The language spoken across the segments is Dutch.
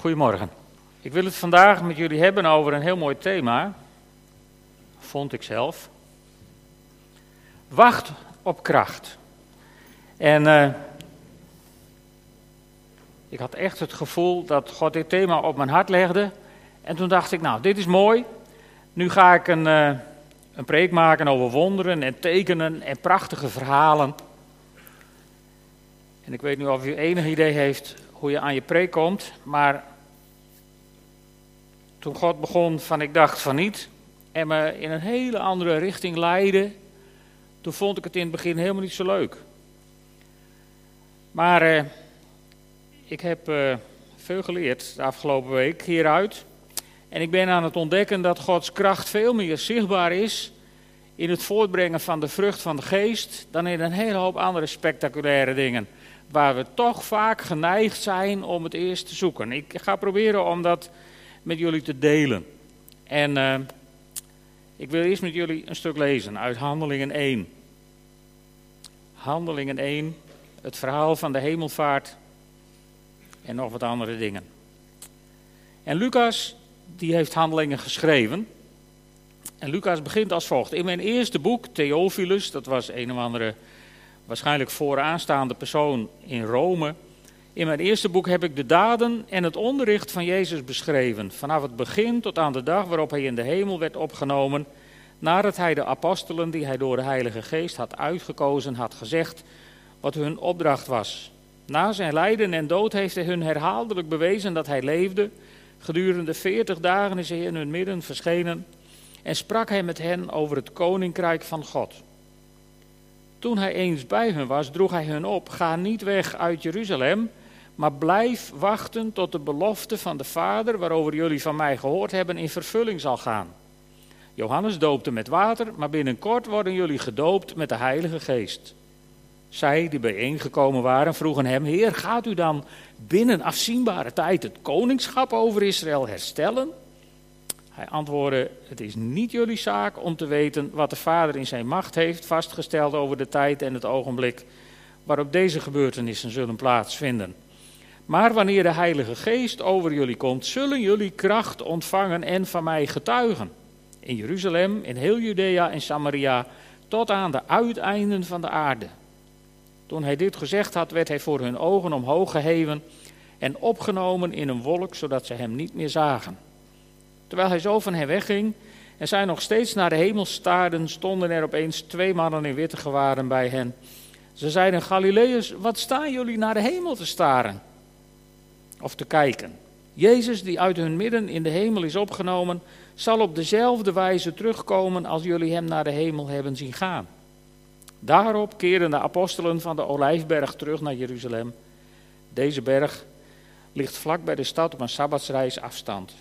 Goedemorgen. Ik wil het vandaag met jullie hebben over een heel mooi thema. Vond ik zelf. Wacht op kracht. En uh, ik had echt het gevoel dat God dit thema op mijn hart legde. En toen dacht ik, nou, dit is mooi. Nu ga ik een, uh, een preek maken over wonderen en tekenen en prachtige verhalen. En ik weet nu of u enig idee heeft hoe je aan je preek komt, maar toen God begon van ik dacht van niet en me in een hele andere richting leidde, toen vond ik het in het begin helemaal niet zo leuk. Maar eh, ik heb eh, veel geleerd de afgelopen week hieruit. En ik ben aan het ontdekken dat Gods kracht veel meer zichtbaar is in het voortbrengen van de vrucht van de geest dan in een hele hoop andere spectaculaire dingen. Waar we toch vaak geneigd zijn om het eerst te zoeken. Ik ga proberen om dat met jullie te delen. En uh, ik wil eerst met jullie een stuk lezen uit Handelingen 1. Handelingen 1, het verhaal van de hemelvaart en nog wat andere dingen. En Lucas, die heeft Handelingen geschreven. En Lucas begint als volgt. In mijn eerste boek, Theophilus, dat was een of andere waarschijnlijk vooraanstaande persoon in Rome in mijn eerste boek heb ik de daden en het onderricht van Jezus beschreven, vanaf het begin tot aan de dag waarop hij in de hemel werd opgenomen, nadat hij de apostelen die hij door de Heilige Geest had uitgekozen had gezegd wat hun opdracht was. Na zijn lijden en dood heeft hij hun herhaaldelijk bewezen dat hij leefde. Gedurende veertig dagen is hij in hun midden verschenen en sprak hij met hen over het koninkrijk van God. Toen hij eens bij hen was, droeg hij hun op: Ga niet weg uit Jeruzalem, maar blijf wachten tot de belofte van de Vader, waarover jullie van mij gehoord hebben, in vervulling zal gaan. Johannes doopte met water, maar binnenkort worden jullie gedoopt met de Heilige Geest. Zij die bijeengekomen waren vroegen hem: Heer, gaat u dan binnen afzienbare tijd het koningschap over Israël herstellen? Hij antwoordde: Het is niet jullie zaak om te weten wat de Vader in zijn macht heeft vastgesteld over de tijd en het ogenblik waarop deze gebeurtenissen zullen plaatsvinden. Maar wanneer de Heilige Geest over jullie komt, zullen jullie kracht ontvangen en van mij getuigen. In Jeruzalem, in heel Judea en Samaria, tot aan de uiteinden van de aarde. Toen hij dit gezegd had, werd hij voor hun ogen omhoog geheven en opgenomen in een wolk, zodat ze hem niet meer zagen. Terwijl hij zo van hen wegging en zij nog steeds naar de hemel staarden, stonden er opeens twee mannen in witte gewaren bij hen. Ze zeiden, Galileërs, wat staan jullie naar de hemel te staren? Of te kijken. Jezus, die uit hun midden in de hemel is opgenomen, zal op dezelfde wijze terugkomen als jullie hem naar de hemel hebben zien gaan. Daarop keren de apostelen van de Olijfberg terug naar Jeruzalem. Deze berg ligt vlak bij de stad op een sabbatsreis afstand.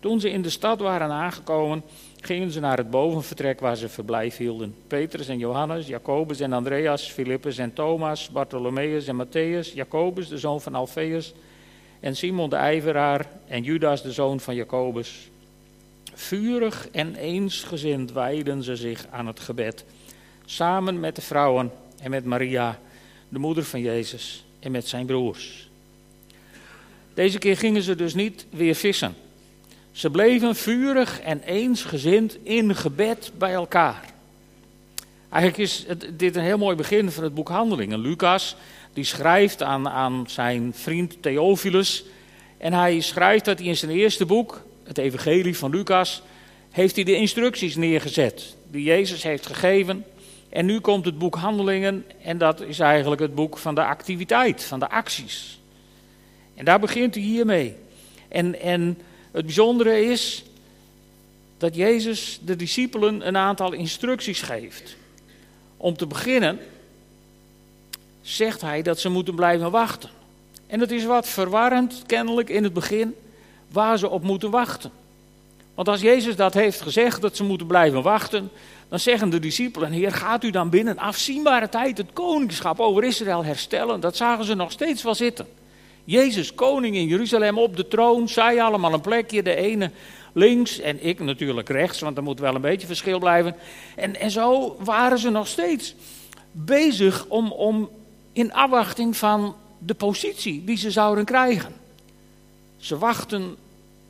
Toen ze in de stad waren aangekomen, gingen ze naar het bovenvertrek waar ze verblijf hielden. Petrus en Johannes, Jacobus en Andreas, Filippus en Thomas, Bartholomeus en Matthäus, Jacobus, de zoon van Alfeus, en Simon de ijveraar en Judas de zoon van Jacobus. Vurig en eensgezind wijden ze zich aan het gebed, samen met de vrouwen en met Maria, de moeder van Jezus, en met zijn broers. Deze keer gingen ze dus niet weer vissen. Ze bleven vurig en eensgezind in gebed bij elkaar. Eigenlijk is dit een heel mooi begin van het boek Handelingen. Lucas die schrijft aan, aan zijn vriend Theophilus. En hij schrijft dat hij in zijn eerste boek, het Evangelie van Lucas, heeft hij de instructies neergezet die Jezus heeft gegeven. En nu komt het boek Handelingen en dat is eigenlijk het boek van de activiteit, van de acties. En daar begint hij hiermee. En, en het bijzondere is dat Jezus de discipelen een aantal instructies geeft. Om te beginnen zegt hij dat ze moeten blijven wachten. En het is wat verwarrend, kennelijk in het begin, waar ze op moeten wachten. Want als Jezus dat heeft gezegd, dat ze moeten blijven wachten, dan zeggen de discipelen, Heer, gaat u dan binnen afzienbare tijd het koningschap over Israël herstellen? Dat zagen ze nog steeds wel zitten. Jezus, koning in Jeruzalem op de troon, zij allemaal een plekje, de ene links en ik natuurlijk rechts, want er moet wel een beetje verschil blijven. En, en zo waren ze nog steeds bezig om, om in afwachting van de positie die ze zouden krijgen. Ze wachten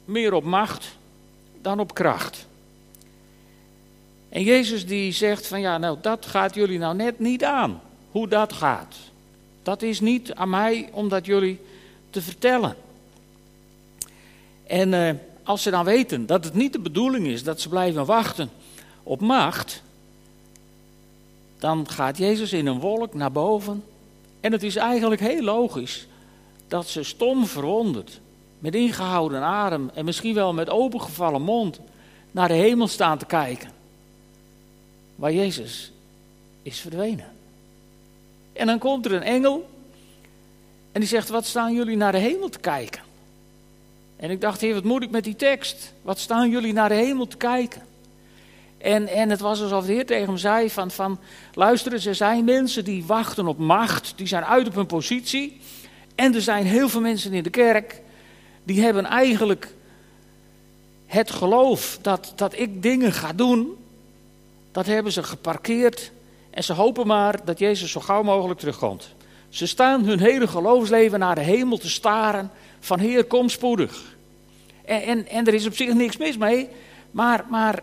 meer op macht dan op kracht. En Jezus die zegt van ja, nou dat gaat jullie nou net niet aan. Hoe dat gaat. Dat is niet aan mij om dat jullie te vertellen. En eh, als ze dan weten dat het niet de bedoeling is dat ze blijven wachten op macht, dan gaat Jezus in een wolk naar boven. En het is eigenlijk heel logisch dat ze stom verwonderd, met ingehouden adem en misschien wel met opengevallen mond naar de hemel staan te kijken. Waar Jezus is verdwenen. En dan komt er een engel en die zegt: Wat staan jullie naar de hemel te kijken? En ik dacht, heer, wat moet ik met die tekst? Wat staan jullie naar de hemel te kijken? En, en het was alsof de Heer tegen hem zei van, van, luister er zijn mensen die wachten op macht, die zijn uit op hun positie. En er zijn heel veel mensen in de kerk, die hebben eigenlijk het geloof dat, dat ik dingen ga doen, dat hebben ze geparkeerd. En ze hopen maar dat Jezus zo gauw mogelijk terugkomt. Ze staan hun hele geloofsleven naar de hemel te staren van Heer, kom spoedig. En, en, er is op zich niks mis mee, maar, maar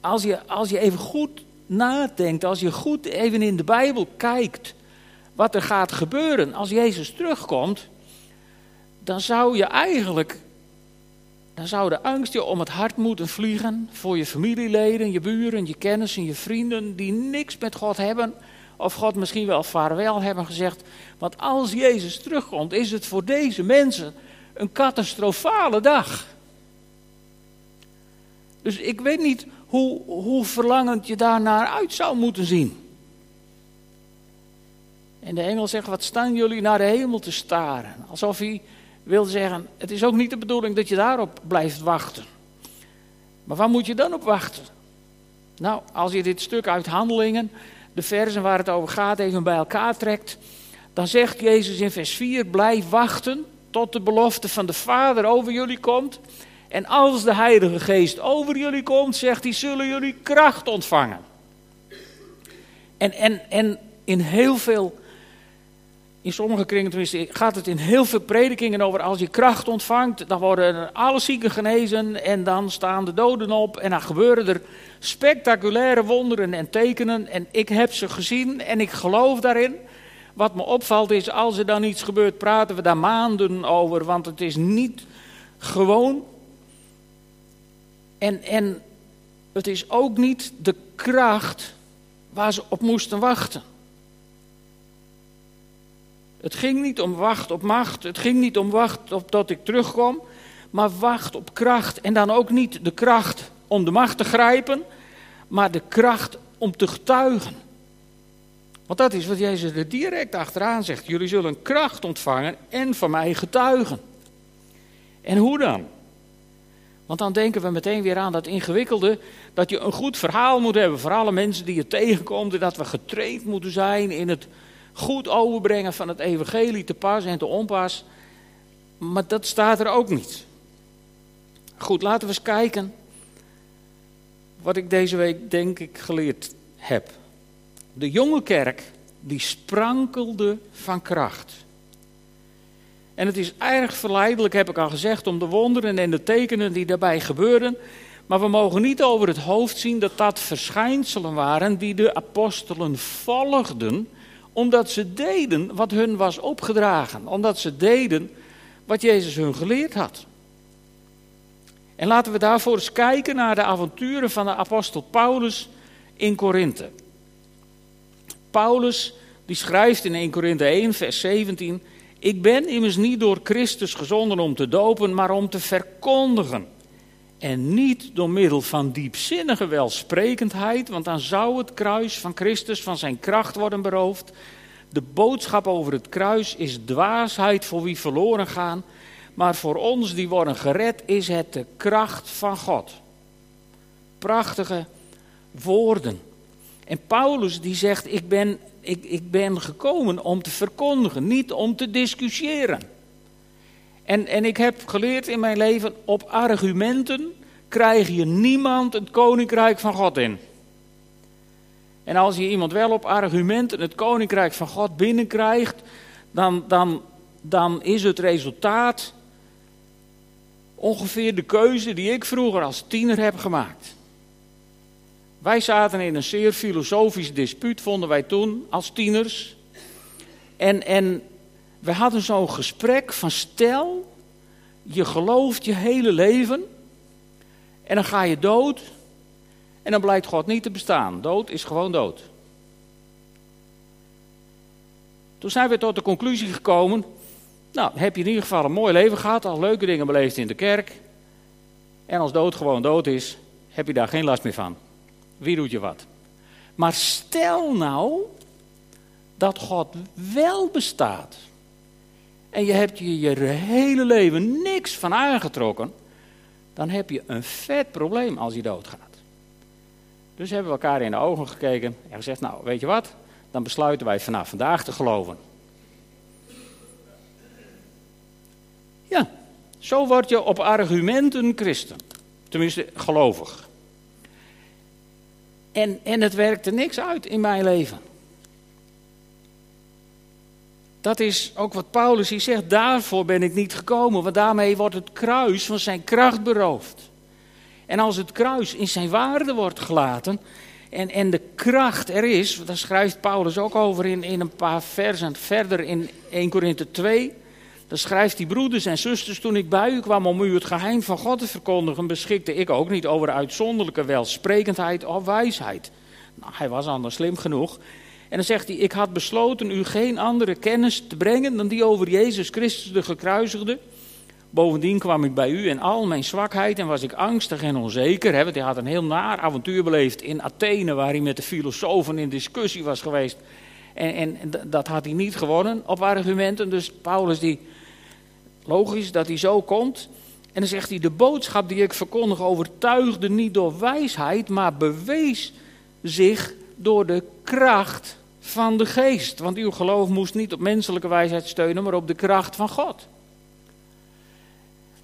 als, je, als je even goed nadenkt, als je goed even in de Bijbel kijkt wat er gaat gebeuren als Jezus terugkomt, dan zou je eigenlijk, dan zou de angst je om het hart moeten vliegen voor je familieleden, je buren, je kennissen, je vrienden die niks met God hebben of God misschien wel vaarwel hebben gezegd. Want als Jezus terugkomt, is het voor deze mensen een catastrofale dag. Dus ik weet niet hoe, hoe verlangend je daar naar uit zou moeten zien. En de engel zegt, wat staan jullie naar de hemel te staren? Alsof hij wil zeggen, het is ook niet de bedoeling dat je daarop blijft wachten. Maar waar moet je dan op wachten? Nou, als je dit stuk uit handelingen de versen waar het over gaat even bij elkaar trekt, dan zegt Jezus in vers 4: Blijf wachten tot de belofte van de Vader over jullie komt. En als de Heilige Geest over jullie komt, zegt hij, zullen jullie kracht ontvangen. En, en, en in heel veel, in sommige kringen tenminste, gaat het in heel veel predikingen over als je kracht ontvangt, dan worden alle zieken genezen en dan staan de doden op en dan gebeuren er spectaculaire wonderen en tekenen. En ik heb ze gezien en ik geloof daarin. Wat me opvalt is, als er dan iets gebeurt, praten we daar maanden over. Want het is niet gewoon. En, en het is ook niet de kracht waar ze op moesten wachten. Het ging niet om wacht op macht. Het ging niet om wacht op dat ik terugkom. Maar wacht op kracht. En dan ook niet de kracht om de macht te grijpen, maar de kracht om te getuigen. Want dat is wat Jezus er direct achteraan zegt. Jullie zullen kracht ontvangen en van mij getuigen. En hoe dan? Want dan denken we meteen weer aan dat ingewikkelde, dat je een goed verhaal moet hebben voor alle mensen die je tegenkomt. En dat we getraind moeten zijn in het goed overbrengen van het evangelie te pas en te onpas. Maar dat staat er ook niet. Goed, laten we eens kijken wat ik deze week denk ik geleerd heb. De jonge kerk die sprankelde van kracht. En het is erg verleidelijk, heb ik al gezegd, om de wonderen en de tekenen die daarbij gebeuren. Maar we mogen niet over het hoofd zien dat dat verschijnselen waren die de apostelen volgden, omdat ze deden wat hun was opgedragen. Omdat ze deden wat Jezus hun geleerd had. En laten we daarvoor eens kijken naar de avonturen van de apostel Paulus in Korinthe. Paulus die schrijft in 1 Korinthe 1 vers 17: Ik ben immers niet door Christus gezonden om te dopen, maar om te verkondigen. En niet door middel van diepzinnige welsprekendheid, want dan zou het kruis van Christus van zijn kracht worden beroofd. De boodschap over het kruis is dwaasheid voor wie verloren gaan maar voor ons die worden gered is het de kracht van God. Prachtige woorden. En Paulus die zegt, ik ben, ik, ik ben gekomen om te verkondigen, niet om te discussiëren. En, en ik heb geleerd in mijn leven, op argumenten krijg je niemand het koninkrijk van God in. En als je iemand wel op argumenten het koninkrijk van God binnenkrijgt, dan, dan, dan is het resultaat ongeveer de keuze die ik vroeger als tiener heb gemaakt. Wij zaten in een zeer filosofisch dispuut, vonden wij toen, als tieners. En, en we hadden zo'n gesprek van stel, je gelooft je hele leven en dan ga je dood en dan blijkt God niet te bestaan. Dood is gewoon dood. Toen zijn we tot de conclusie gekomen, nou heb je in ieder geval een mooi leven gehad, al leuke dingen beleefd in de kerk. En als dood gewoon dood is, heb je daar geen last meer van. Wie doet je wat? Maar stel nou dat God wel bestaat. En je hebt je je hele leven niks van aangetrokken. Dan heb je een vet probleem als je doodgaat. Dus hebben we elkaar in de ogen gekeken en gezegd: Nou, weet je wat? Dan besluiten wij vanaf vandaag te geloven. Ja, zo word je op argumenten christen. Tenminste, gelovig. En, en het werkte niks uit in mijn leven. Dat is ook wat Paulus hier zegt. Daarvoor ben ik niet gekomen, want daarmee wordt het kruis van zijn kracht beroofd. En als het kruis in zijn waarde wordt gelaten en, en de kracht er is, daar schrijft Paulus ook over in, in een paar versen verder in 1 Korinthe 2. Dan schrijft hij, broeders en zusters, toen ik bij u kwam om u het geheim van God te verkondigen, beschikte ik ook niet over uitzonderlijke welsprekendheid of wijsheid. Nou, hij was anders slim genoeg. En dan zegt hij, ik had besloten u geen andere kennis te brengen dan die over Jezus Christus de gekruisigde. Bovendien kwam ik bij u in al mijn zwakheid en was ik angstig en onzeker. Want hij had een heel naar avontuur beleefd in Athene, waar hij met de filosofen in discussie was geweest. En, en dat had hij niet gewonnen op argumenten. Dus Paulus die Logisch dat hij zo komt. En dan zegt hij: De boodschap die ik verkondig overtuigde niet door wijsheid, maar bewees zich door de kracht van de geest. Want uw geloof moest niet op menselijke wijsheid steunen, maar op de kracht van God.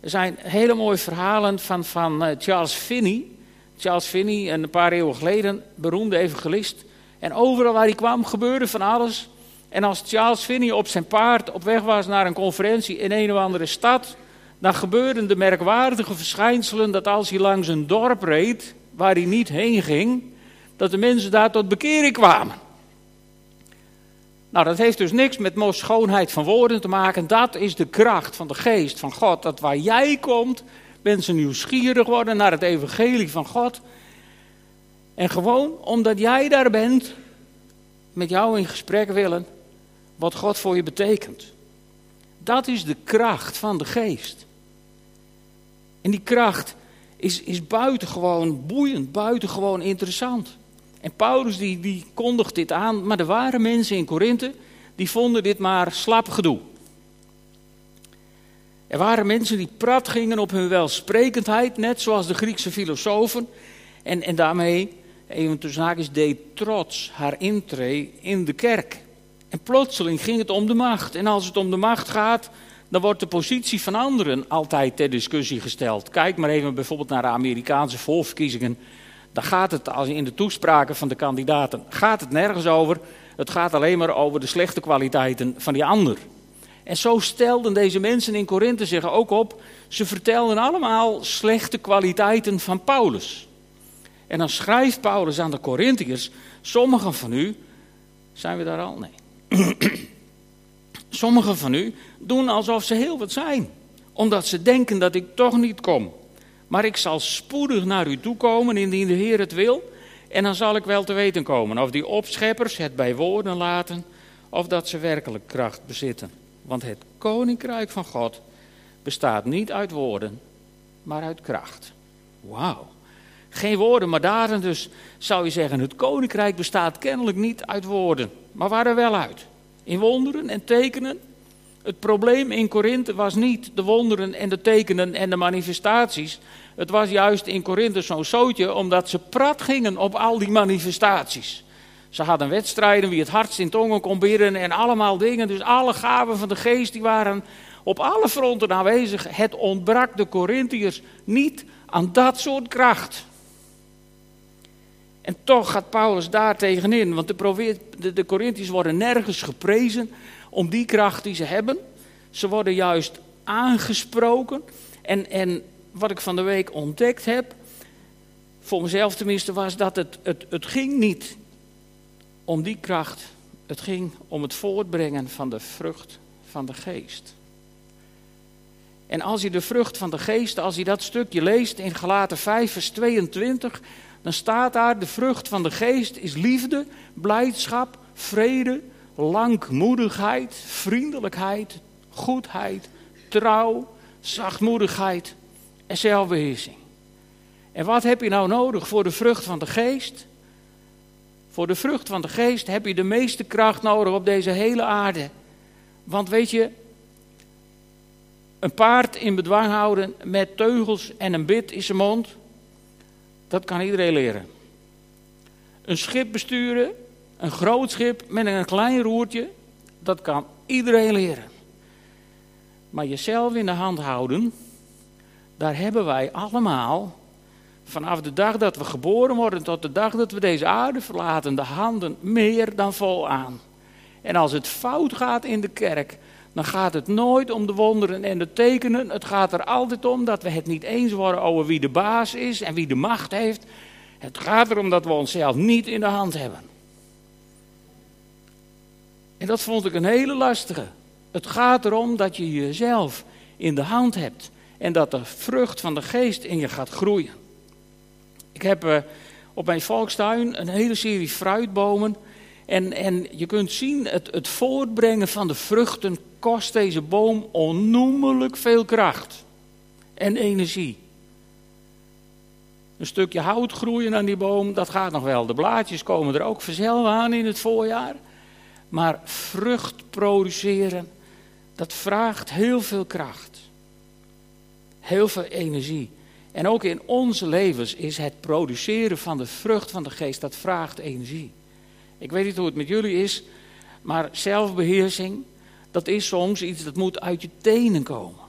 Er zijn hele mooie verhalen van, van eh, Charles Finney. Charles Finney, een paar eeuwen geleden, beroemde evangelist. En overal waar hij kwam gebeurde van alles. En als Charles Finney op zijn paard op weg was naar een conferentie in een of andere stad, dan gebeurden de merkwaardige verschijnselen dat als hij langs een dorp reed, waar hij niet heen ging, dat de mensen daar tot bekering kwamen. Nou, dat heeft dus niks met mooie schoonheid van woorden te maken. Dat is de kracht van de geest van God. Dat waar jij komt, mensen nieuwsgierig worden naar het evangelie van God. En gewoon omdat jij daar bent, met jou in gesprek willen, wat God voor je betekent. Dat is de kracht van de geest. En die kracht is, is buitengewoon boeiend, buitengewoon interessant. En Paulus die, die kondigt dit aan, maar er waren mensen in Korinthe die vonden dit maar slap gedoe. Er waren mensen die prat gingen op hun welsprekendheid, net zoals de Griekse filosofen. En, en daarmee, even tussen deed trots haar intree in de kerk. En plotseling ging het om de macht. En als het om de macht gaat, dan wordt de positie van anderen altijd ter discussie gesteld. Kijk maar even bijvoorbeeld naar de Amerikaanse voorverkiezingen. Dan gaat het, als in de toespraken van de kandidaten, gaat het nergens over. Het gaat alleen maar over de slechte kwaliteiten van die ander. En zo stelden deze mensen in Korinthe zich ook op. Ze vertelden allemaal slechte kwaliteiten van Paulus. En dan schrijft Paulus aan de Korinthiërs: Sommigen van u, zijn we daar al? Nee. Sommigen van u doen alsof ze heel wat zijn, omdat ze denken dat ik toch niet kom. Maar ik zal spoedig naar u toe komen indien de Heer het wil. En dan zal ik wel te weten komen of die opscheppers het bij woorden laten of dat ze werkelijk kracht bezitten. Want het koninkrijk van God bestaat niet uit woorden, maar uit kracht. Wauw. Geen woorden, maar daden. Dus zou je zeggen, het koninkrijk bestaat kennelijk niet uit woorden, maar waar er wel uit. In wonderen en tekenen. Het probleem in Korinthe was niet de wonderen en de tekenen en de manifestaties. Het was juist in Korinthe zo'n zootje, omdat ze prat gingen op al die manifestaties. Ze hadden wedstrijden wie het hardst in tongen kon bidden en allemaal dingen. Dus alle gaven van de geest die waren op alle fronten aanwezig. Het ontbrak de Corinthiërs niet aan dat soort kracht. En toch gaat Paulus daar tegenin, want de, Corinthiërs worden nergens geprezen om die kracht die ze hebben. Ze worden juist aangesproken. En, en wat ik van de week ontdekt heb, voor mezelf tenminste, was dat het, het, het ging niet om die kracht. Het ging om het voortbrengen van de vrucht van de geest. En als je de vrucht van de geest, als je dat stukje leest in Galaten 5, vers 22, dan staat daar: de vrucht van de geest is liefde, blijdschap, vrede, langmoedigheid, vriendelijkheid, goedheid, trouw, zachtmoedigheid en zelfbeheersing. En wat heb je nou nodig voor de vrucht van de geest? Voor de vrucht van de geest heb je de meeste kracht nodig op deze hele aarde. Want weet je, een paard in bedwang houden met teugels en een bit in zijn mond, dat kan iedereen leren. Een schip besturen, een groot schip met een klein roertje, dat kan iedereen leren. Maar jezelf in de hand houden, daar hebben wij allemaal, vanaf de dag dat we geboren worden tot de dag dat we deze aarde verlaten, de handen meer dan vol aan. En als het fout gaat in de kerk, dan gaat het nooit om de wonderen en de tekenen. Het gaat er altijd om dat we het niet eens worden over wie de baas is en wie de macht heeft. Het gaat erom dat we onszelf niet in de hand hebben. En dat vond ik een hele lastige. Het gaat erom dat je jezelf in de hand hebt en dat de vrucht van de geest in je gaat groeien. Ik heb uh, op mijn volkstuin een hele serie fruitbomen. En, en je kunt zien, het, het voortbrengen van de vruchten kost deze boom onnoemelijk veel kracht en energie. Een stukje hout groeien aan die boom, dat gaat nog wel. De blaadjes komen er ook vanzelf aan in het voorjaar. Maar vrucht produceren, dat vraagt heel veel kracht. Heel veel energie. En ook in onze levens is het produceren van de vrucht van de geest, dat vraagt energie. Ik weet niet hoe het met jullie is, maar zelfbeheersing, dat is soms iets dat moet uit je tenen komen.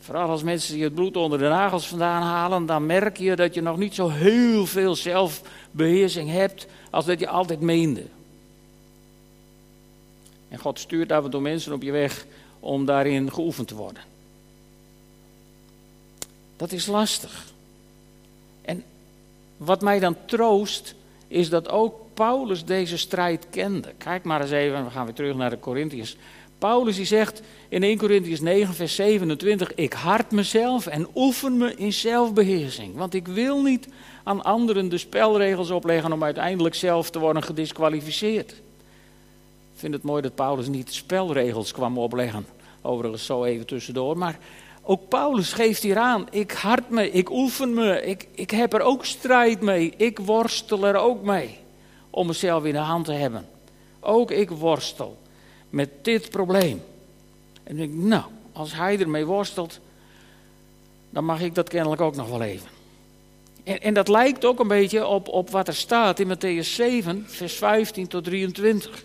Vooral als mensen je het bloed onder de nagels vandaan halen, dan merk je dat je nog niet zo heel veel zelfbeheersing hebt als dat je altijd meende. En God stuurt af en toe mensen op je weg om daarin geoefend te worden. Dat is lastig. En wat mij dan troost, is dat ook Paulus deze strijd kende. Kijk maar eens even, we gaan weer terug naar de Corinthiërs. Paulus die zegt in 1 Corinthians 9, vers 27: Ik hart mezelf en oefen me in zelfbeheersing. Want ik wil niet aan anderen de spelregels opleggen om uiteindelijk zelf te worden gedisqualificeerd. Ik vind het mooi dat Paulus niet spelregels kwam opleggen. Overigens zo even tussendoor. Maar ook Paulus geeft hier aan. Ik hart me, ik oefen me, ik, ik heb er ook strijd mee. Ik worstel er ook mee. Om mezelf in de hand te hebben. Ook ik worstel met dit probleem. En ik denk, nou, als hij ermee worstelt, dan mag ik dat kennelijk ook nog wel even. En, en dat lijkt ook een beetje op, op wat er staat in Matthäus 7, vers 15 tot 23.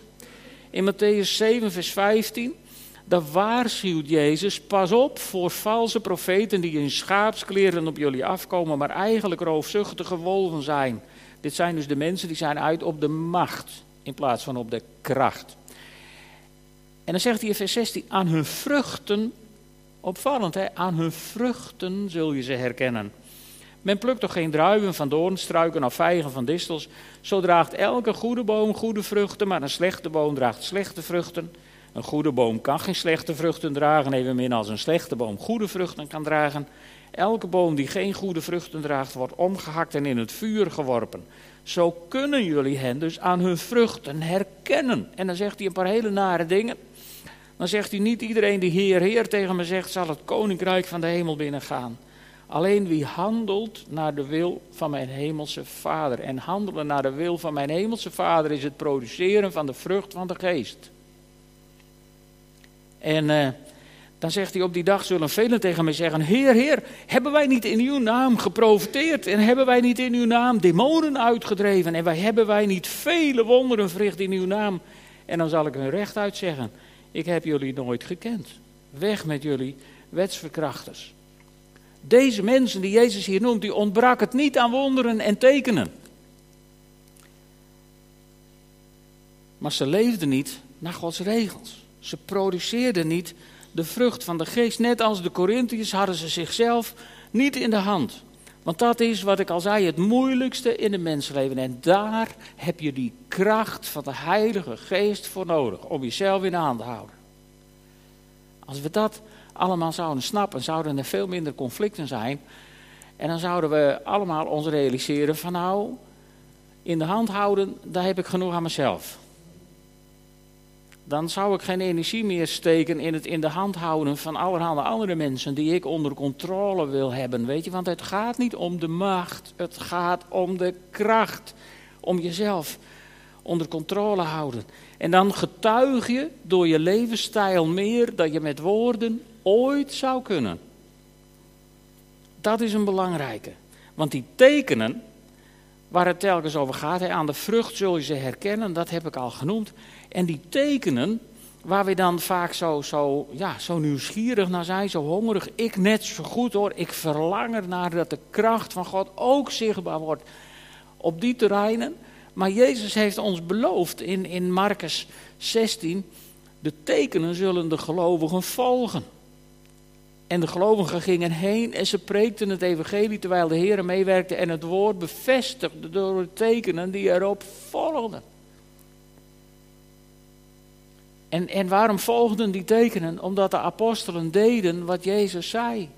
In Matthäus 7, vers 15, daar waarschuwt Jezus, pas op voor valse profeten die in schaapskleren op jullie afkomen, maar eigenlijk roofzuchtige wolven zijn. Dit zijn dus de mensen die zijn uit op de macht in plaats van op de kracht. En dan zegt hij in vers 16, aan hun vruchten, opvallend hè, aan hun vruchten zul je ze herkennen. Men plukt toch geen druiven van doornstruiken of vijgen van distels. Zo draagt elke goede boom goede vruchten, maar een slechte boom draagt slechte vruchten. Een goede boom kan geen slechte vruchten dragen, evenmin als een slechte boom goede vruchten kan dragen. Elke boom die geen goede vruchten draagt, wordt omgehakt en in het vuur geworpen. Zo kunnen jullie hen dus aan hun vruchten herkennen. En dan zegt hij een paar hele nare dingen. Dan zegt hij niet iedereen die Heer, Heer tegen me zegt, zal het koninkrijk van de hemel binnengaan. Alleen wie handelt naar de wil van mijn hemelse Vader. En handelen naar de wil van mijn hemelse Vader is het produceren van de vrucht van de geest. En uh, dan zegt hij, op die dag zullen velen tegen mij zeggen, Heer, Heer, hebben wij niet in uw naam geprofiteerd? En hebben wij niet in uw naam demonen uitgedreven? En wij hebben wij niet vele wonderen verricht in uw naam? En dan zal ik hun rechtuit zeggen, ik heb jullie nooit gekend. Weg met jullie wetsverkrachters. Deze mensen die Jezus hier noemt, die ontbrak het niet aan wonderen en tekenen. Maar ze leefden niet naar Gods regels. Ze produceerden niet de vrucht van de geest. Net als de Corinthiërs hadden ze zichzelf niet in de hand. Want dat is wat ik al zei, het moeilijkste in het mensenleven. En daar heb je die kracht van de Heilige Geest voor nodig. Om jezelf in de hand te houden. Als we dat allemaal zouden snappen, zouden er veel minder conflicten zijn. En dan zouden we allemaal ons realiseren van nou, in de hand houden, daar heb ik genoeg aan mezelf. Dan zou ik geen energie meer steken in het in de hand houden van allerhande andere mensen die ik onder controle wil hebben. Weet je, want het gaat niet om de macht, het gaat om de kracht, om jezelf onder controle houden. En dan getuig je door je levensstijl meer dan je met woorden ooit zou kunnen. Dat is een belangrijke. Want die tekenen, waar het telkens over gaat, aan de vrucht zul je ze herkennen, dat heb ik al genoemd. En die tekenen, waar we dan vaak zo, zo, ja, zo nieuwsgierig naar zijn, zo hongerig, ik net zo goed hoor, ik verlang ernaar dat de kracht van God ook zichtbaar wordt op die terreinen. Maar Jezus heeft ons beloofd in, in Marcus 16, de tekenen zullen de gelovigen volgen. En de gelovigen gingen heen en ze preekten het evangelie terwijl de Heer meewerkte en het woord bevestigde door de tekenen die erop volgden. En, en waarom volgden die tekenen? Omdat de apostelen deden wat Jezus zei.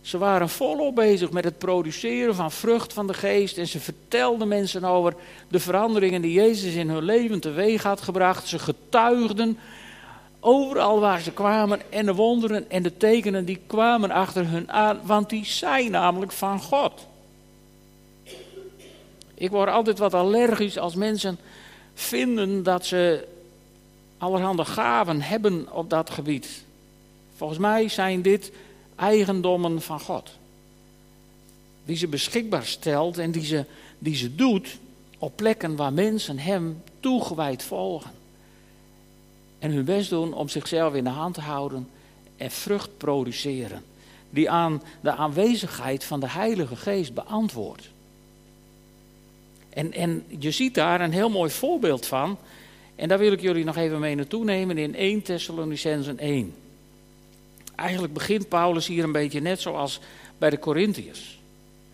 Ze waren volop bezig met het produceren van vrucht van de geest. En ze vertelden mensen over de veranderingen die Jezus in hun leven teweeg had gebracht. Ze getuigden overal waar ze kwamen. En de wonderen en de tekenen die kwamen achter hun aan. Want die zijn namelijk van God. Ik word altijd wat allergisch als mensen vinden dat ze allerhande gaven hebben op dat gebied. Volgens mij zijn dit eigendommen van God. Die ze beschikbaar stelt en die ze, die ze doet op plekken waar mensen hem toegewijd volgen. En hun best doen om zichzelf in de hand te houden en vrucht produceren. Die aan de aanwezigheid van de Heilige Geest beantwoordt. En, en je ziet daar een heel mooi voorbeeld van en daar wil ik jullie nog even mee naartoe nemen in 1 Thessalonicenzen 1. Eigenlijk begint Paulus hier een beetje net zoals bij de Corinthiërs.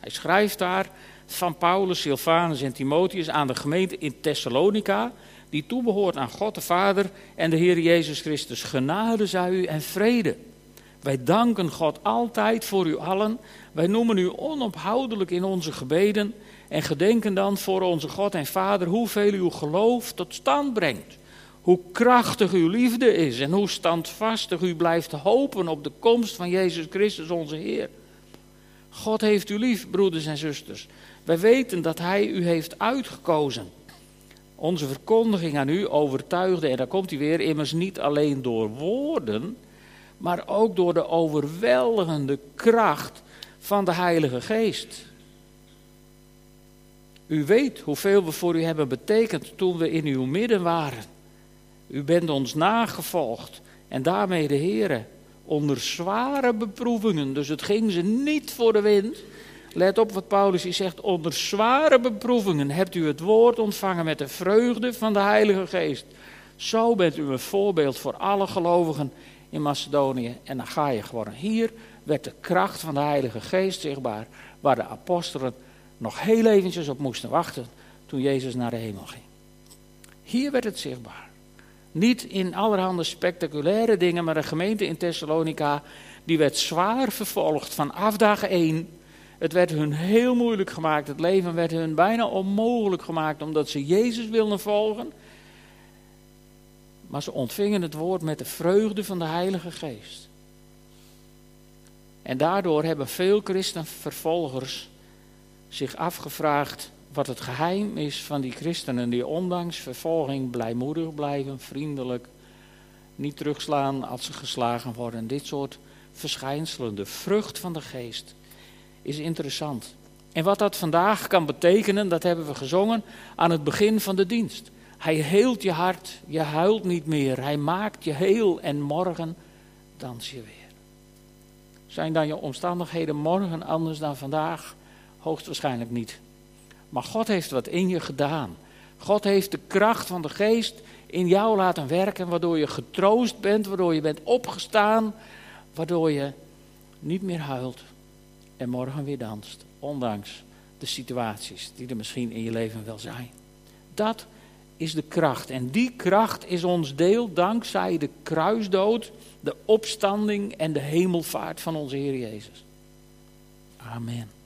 Hij schrijft daar van Paulus, Silvanus en Timotheus aan de gemeente in Thessalonica, die toebehoort aan God de Vader en de Heer Jezus Christus. Genade zij u en vrede. Wij danken God altijd voor u allen. Wij noemen u onophoudelijk in onze gebeden en gedenken dan voor onze God en Vader hoeveel uw geloof tot stand brengt. Hoe krachtig uw liefde is en hoe standvastig u blijft hopen op de komst van Jezus Christus onze Heer. God heeft u lief, broeders en zusters. Wij weten dat Hij u heeft uitgekozen. Onze verkondiging aan u overtuigde, en daar komt hij weer, immers niet alleen door woorden, maar ook door de overweldigende kracht van de Heilige Geest. U weet hoeveel we voor u hebben betekend toen we in uw midden waren. U bent ons nagevolgd en daarmee de Heere onder zware beproevingen. Dus het ging ze niet voor de wind. Let op wat Paulus hier zegt. Onder zware beproevingen hebt u het woord ontvangen met de vreugde van de Heilige Geest. Zo bent u een voorbeeld voor alle gelovigen in Macedonië en Achaia geworden. Hier werd de kracht van de Heilige Geest zichtbaar, waar de apostelen nog heel eventjes op moesten wachten toen Jezus naar de hemel ging. Hier werd het zichtbaar. Niet in allerhande spectaculaire dingen, maar de gemeente in Thessalonica, die werd zwaar vervolgd vanaf dag één. Het werd hun heel moeilijk gemaakt. Het leven werd hun bijna onmogelijk gemaakt omdat ze Jezus wilden volgen. Maar ze ontvingen het woord met de vreugde van de Heilige Geest. En daardoor hebben veel christenvervolgers zich afgevraagd wat het geheim is van die christenen die ondanks vervolging blijmoedig blijven, vriendelijk, niet terugslaan als ze geslagen worden. Dit soort verschijnselen, de vrucht van de geest, is interessant. En wat dat vandaag kan betekenen, dat hebben we gezongen aan het begin van de dienst. Hij heelt je hart, je huilt niet meer. Hij maakt je heel en morgen dans je weer. Zijn dan je omstandigheden morgen anders dan vandaag? Hoogstwaarschijnlijk niet. Maar God heeft wat in je gedaan. God heeft de kracht van de geest in jou laten werken, waardoor je getroost bent, waardoor je bent opgestaan, waardoor je niet meer huilt en morgen weer danst, ondanks de situaties die er misschien in je leven wel zijn. Dat is de kracht. En die kracht is ons deel dankzij de kruisdood, de opstanding en de hemelvaart van onze Heer Jezus. Amen.